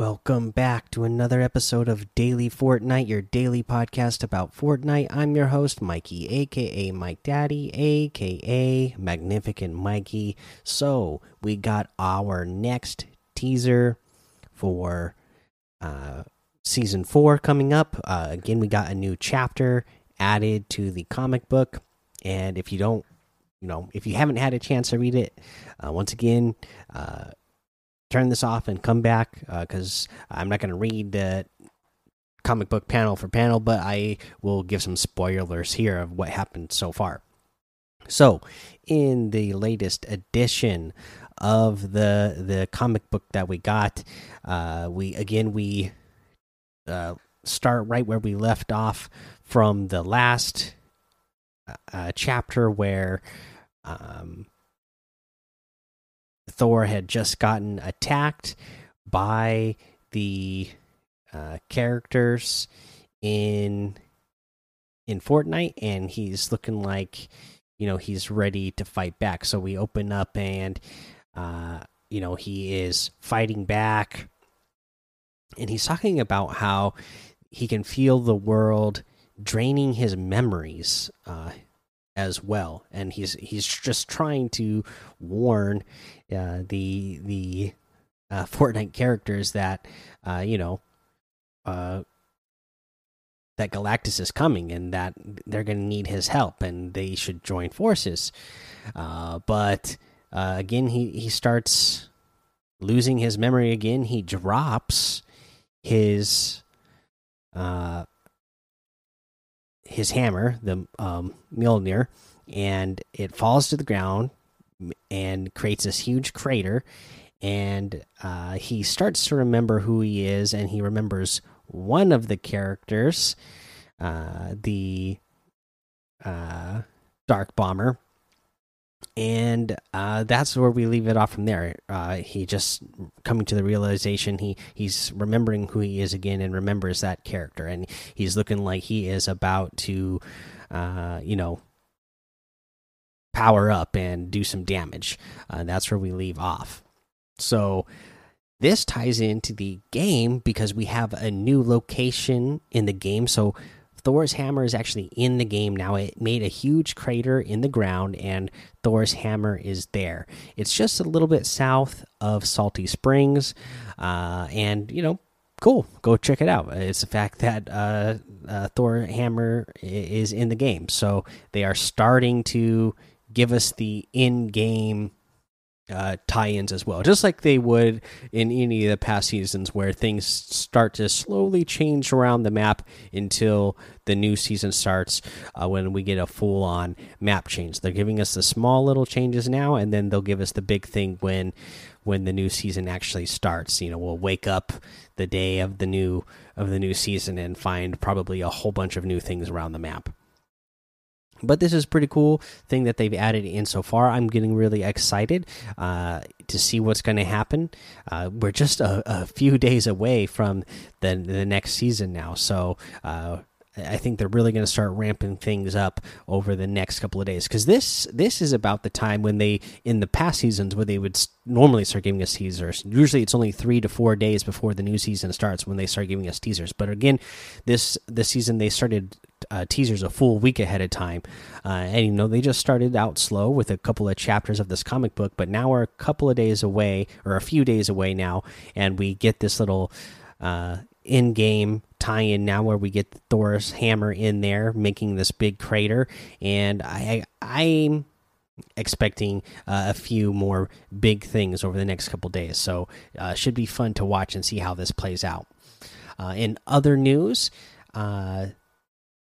Welcome back to another episode of Daily Fortnite, your daily podcast about Fortnite. I'm your host, Mikey, aka Mike Daddy, aka Magnificent Mikey. So, we got our next teaser for uh, season four coming up. Uh, again, we got a new chapter added to the comic book. And if you don't, you know, if you haven't had a chance to read it, uh, once again, uh, turn this off and come back because uh, I'm not going to read the comic book panel for panel, but I will give some spoilers here of what happened so far. So, in the latest edition of the the comic book that we got, uh, we again we uh, start right where we left off from the last uh, chapter where um, Thor had just gotten attacked by the uh, characters in in Fortnite, and he's looking like you know he's ready to fight back. So we open up, and uh, you know he is fighting back, and he's talking about how he can feel the world draining his memories. Uh, as well, and he's he's just trying to warn uh, the the uh, Fortnite characters that uh, you know uh, that Galactus is coming and that they're going to need his help and they should join forces. Uh, but uh, again, he he starts losing his memory again. He drops his uh his hammer, the um, Mjolnir, and it falls to the ground and creates this huge crater. And uh, he starts to remember who he is, and he remembers one of the characters, uh, the uh, Dark Bomber. And uh, that's where we leave it off from there. Uh, he just coming to the realization he he's remembering who he is again and remembers that character, and he's looking like he is about to, uh, you know, power up and do some damage. Uh, that's where we leave off. So this ties into the game because we have a new location in the game. So Thor's hammer is actually in the game now. It made a huge crater in the ground, and Thor's hammer is there. It's just a little bit south of Salty Springs, uh, and you know, cool. Go check it out. It's the fact that uh, uh, Thor hammer is in the game, so they are starting to give us the in-game uh, tie-ins as well, just like they would in any of the past seasons, where things start to slowly change around the map until the new season starts, uh, when we get a full-on map change. They're giving us the small little changes now, and then they'll give us the big thing when when the new season actually starts. You know, we'll wake up the day of the new of the new season and find probably a whole bunch of new things around the map but this is pretty cool thing that they've added in so far i'm getting really excited uh, to see what's going to happen uh, we're just a, a, few days away from the, the next season now so uh, I think they're really going to start ramping things up over the next couple of days because this this is about the time when they in the past seasons where they would normally start giving us teasers. Usually, it's only three to four days before the new season starts when they start giving us teasers. But again, this this season they started uh, teasers a full week ahead of time, uh, and you know they just started out slow with a couple of chapters of this comic book. But now we're a couple of days away or a few days away now, and we get this little uh, in game tie in now where we get Thor's hammer in there, making this big crater. And I, I'm expecting uh, a few more big things over the next couple days. So uh, should be fun to watch and see how this plays out. Uh, in other news, uh,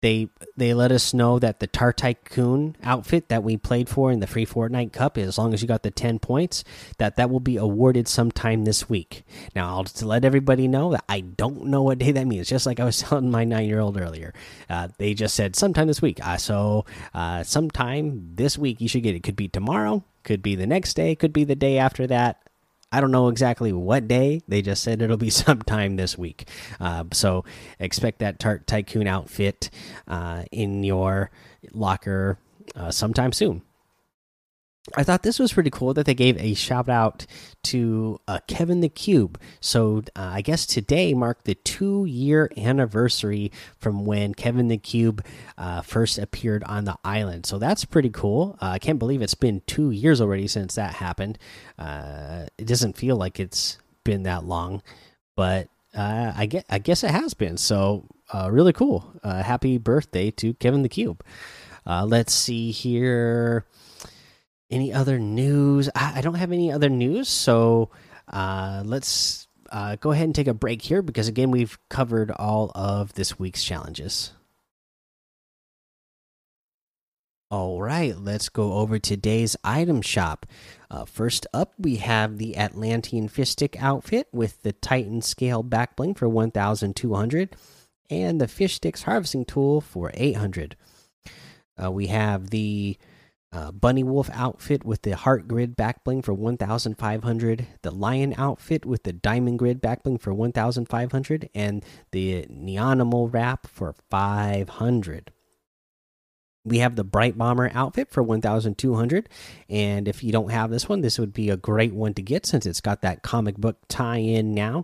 they they let us know that the Tart Tycoon outfit that we played for in the free Fortnite Cup, as long as you got the ten points, that that will be awarded sometime this week. Now, I'll just let everybody know that I don't know what day that means. Just like I was telling my nine year old earlier, uh, they just said sometime this week. Uh, so, uh, sometime this week you should get it. Could be tomorrow, could be the next day, could be the day after that. I don't know exactly what day. They just said it'll be sometime this week. Uh, so expect that Tart Tycoon outfit uh, in your locker uh, sometime soon. I thought this was pretty cool that they gave a shout out to uh, Kevin the Cube. So uh, I guess today marked the two year anniversary from when Kevin the Cube uh, first appeared on the island. So that's pretty cool. Uh, I can't believe it's been two years already since that happened. Uh, it doesn't feel like it's been that long, but uh, I get I guess it has been. So really cool. happy birthday to Kevin the Cube. let's see here any other news? I, I don't have any other news, so uh, let's uh, go ahead and take a break here because again we've covered all of this week's challenges. All right, let's go over today's item shop. Uh, first up, we have the Atlantean Fishstick outfit with the Titan Scale back bling for 1,200 and the Fish Sticks harvesting tool for 800. Uh, we have the uh, Bunny Wolf outfit with the Heart Grid back bling for 1,500. The Lion outfit with the Diamond Grid back bling for 1,500. And the Neonimal wrap for 500. We have the Bright Bomber outfit for 1,200. And if you don't have this one, this would be a great one to get since it's got that comic book tie in now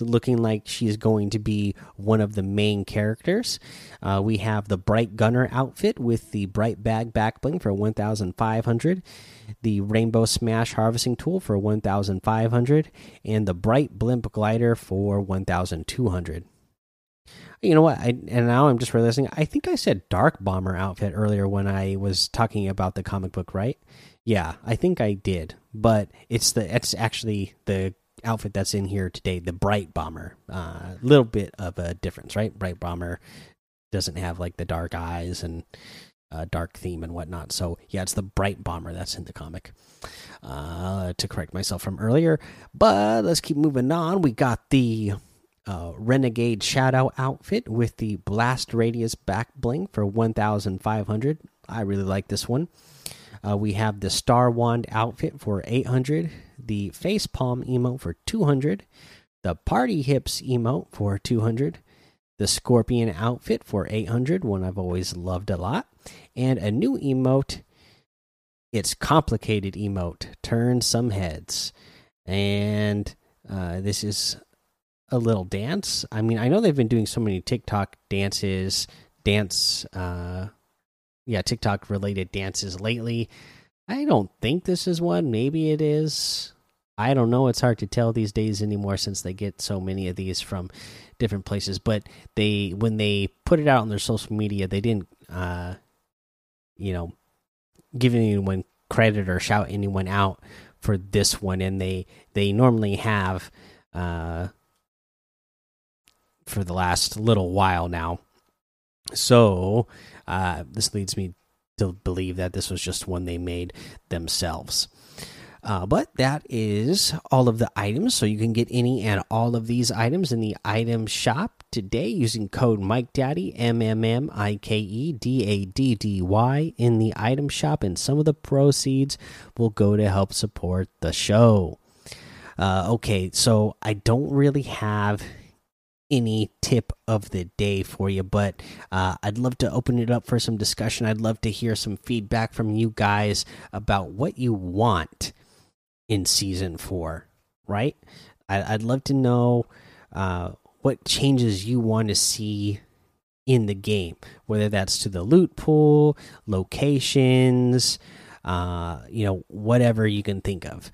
looking like she's going to be one of the main characters. Uh, we have the Bright Gunner outfit with the Bright Bag back bling for 1,500, the Rainbow Smash harvesting tool for 1,500, and the Bright Blimp glider for 1,200. You know what? I, and now I'm just realizing I think I said Dark Bomber outfit earlier when I was talking about the comic book, right? Yeah, I think I did, but it's the it's actually the outfit that's in here today, the Bright Bomber. A uh, little bit of a difference, right? Bright Bomber doesn't have like the dark eyes and uh, dark theme and whatnot. So yeah, it's the Bright Bomber that's in the comic. Uh, to correct myself from earlier, but let's keep moving on. We got the uh, Renegade Shadow outfit with the Blast Radius back bling for 1,500. I really like this one. Uh, we have the Star Wand outfit for 800, the Face Palm emote for 200, the Party Hips emote for 200, the Scorpion outfit for 800, one I've always loved a lot, and a new emote. It's complicated emote. Turn some heads, and uh, this is a little dance. I mean, I know they've been doing so many TikTok dances, dance. Uh, yeah, TikTok related dances lately. I don't think this is one. Maybe it is. I don't know. It's hard to tell these days anymore since they get so many of these from different places. But they, when they put it out on their social media, they didn't, uh, you know, give anyone credit or shout anyone out for this one. And they, they normally have, uh, for the last little while now. So uh, this leads me to believe that this was just one they made themselves. Uh, but that is all of the items. So you can get any and all of these items in the item shop today using code Mike Daddy M M M I K E D A D D Y in the item shop, and some of the proceeds will go to help support the show. Uh, okay, so I don't really have any tip of the day for you, but uh, I'd love to open it up for some discussion. I'd love to hear some feedback from you guys about what you want in season four, right? I, would love to know uh, what changes you want to see in the game, whether that's to the loot pool, locations, uh, you know, whatever you can think of.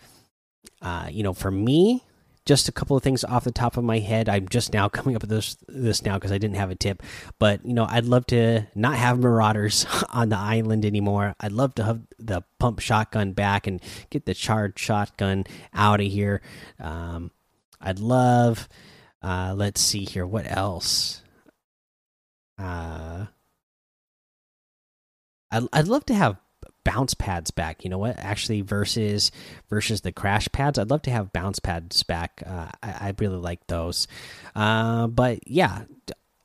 Uh, you know, for me, just a couple of things off the top of my head. I'm just now coming up with this this now because I didn't have a tip. But you know, I'd love to not have marauders on the island anymore. I'd love to have the pump shotgun back and get the charged shotgun out of here. Um, I'd love. Uh, let's see here. What else? Uh, I'd, I'd love to have bounce pads back. You know what? Actually, versus versus the crash pads, I'd love to have bounce pads back. Uh, I, I, really like those. Uh, but yeah,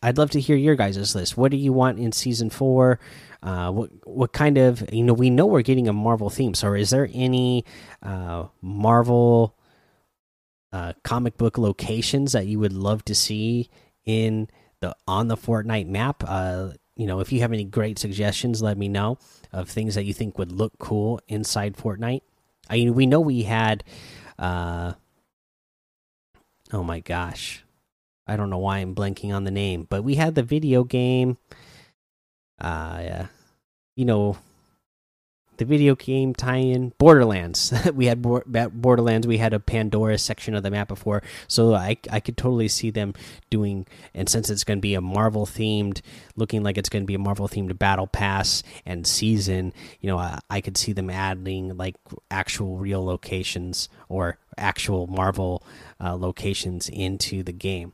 I'd love to hear your guys' list. What do you want in season four? Uh, what what kind of you know we know we're getting a Marvel theme. So is there any uh, Marvel uh, comic book locations that you would love to see in the on the Fortnite map? You know, if you have any great suggestions, let me know of things that you think would look cool inside Fortnite. I mean, we know we had, uh, oh my gosh, I don't know why I'm blanking on the name, but we had the video game, uh, you know, the video game tie-in Borderlands. we had Borderlands. We had a Pandora section of the map before, so I I could totally see them doing. And since it's going to be a Marvel themed, looking like it's going to be a Marvel themed battle pass and season, you know, I, I could see them adding like actual real locations or actual Marvel uh, locations into the game.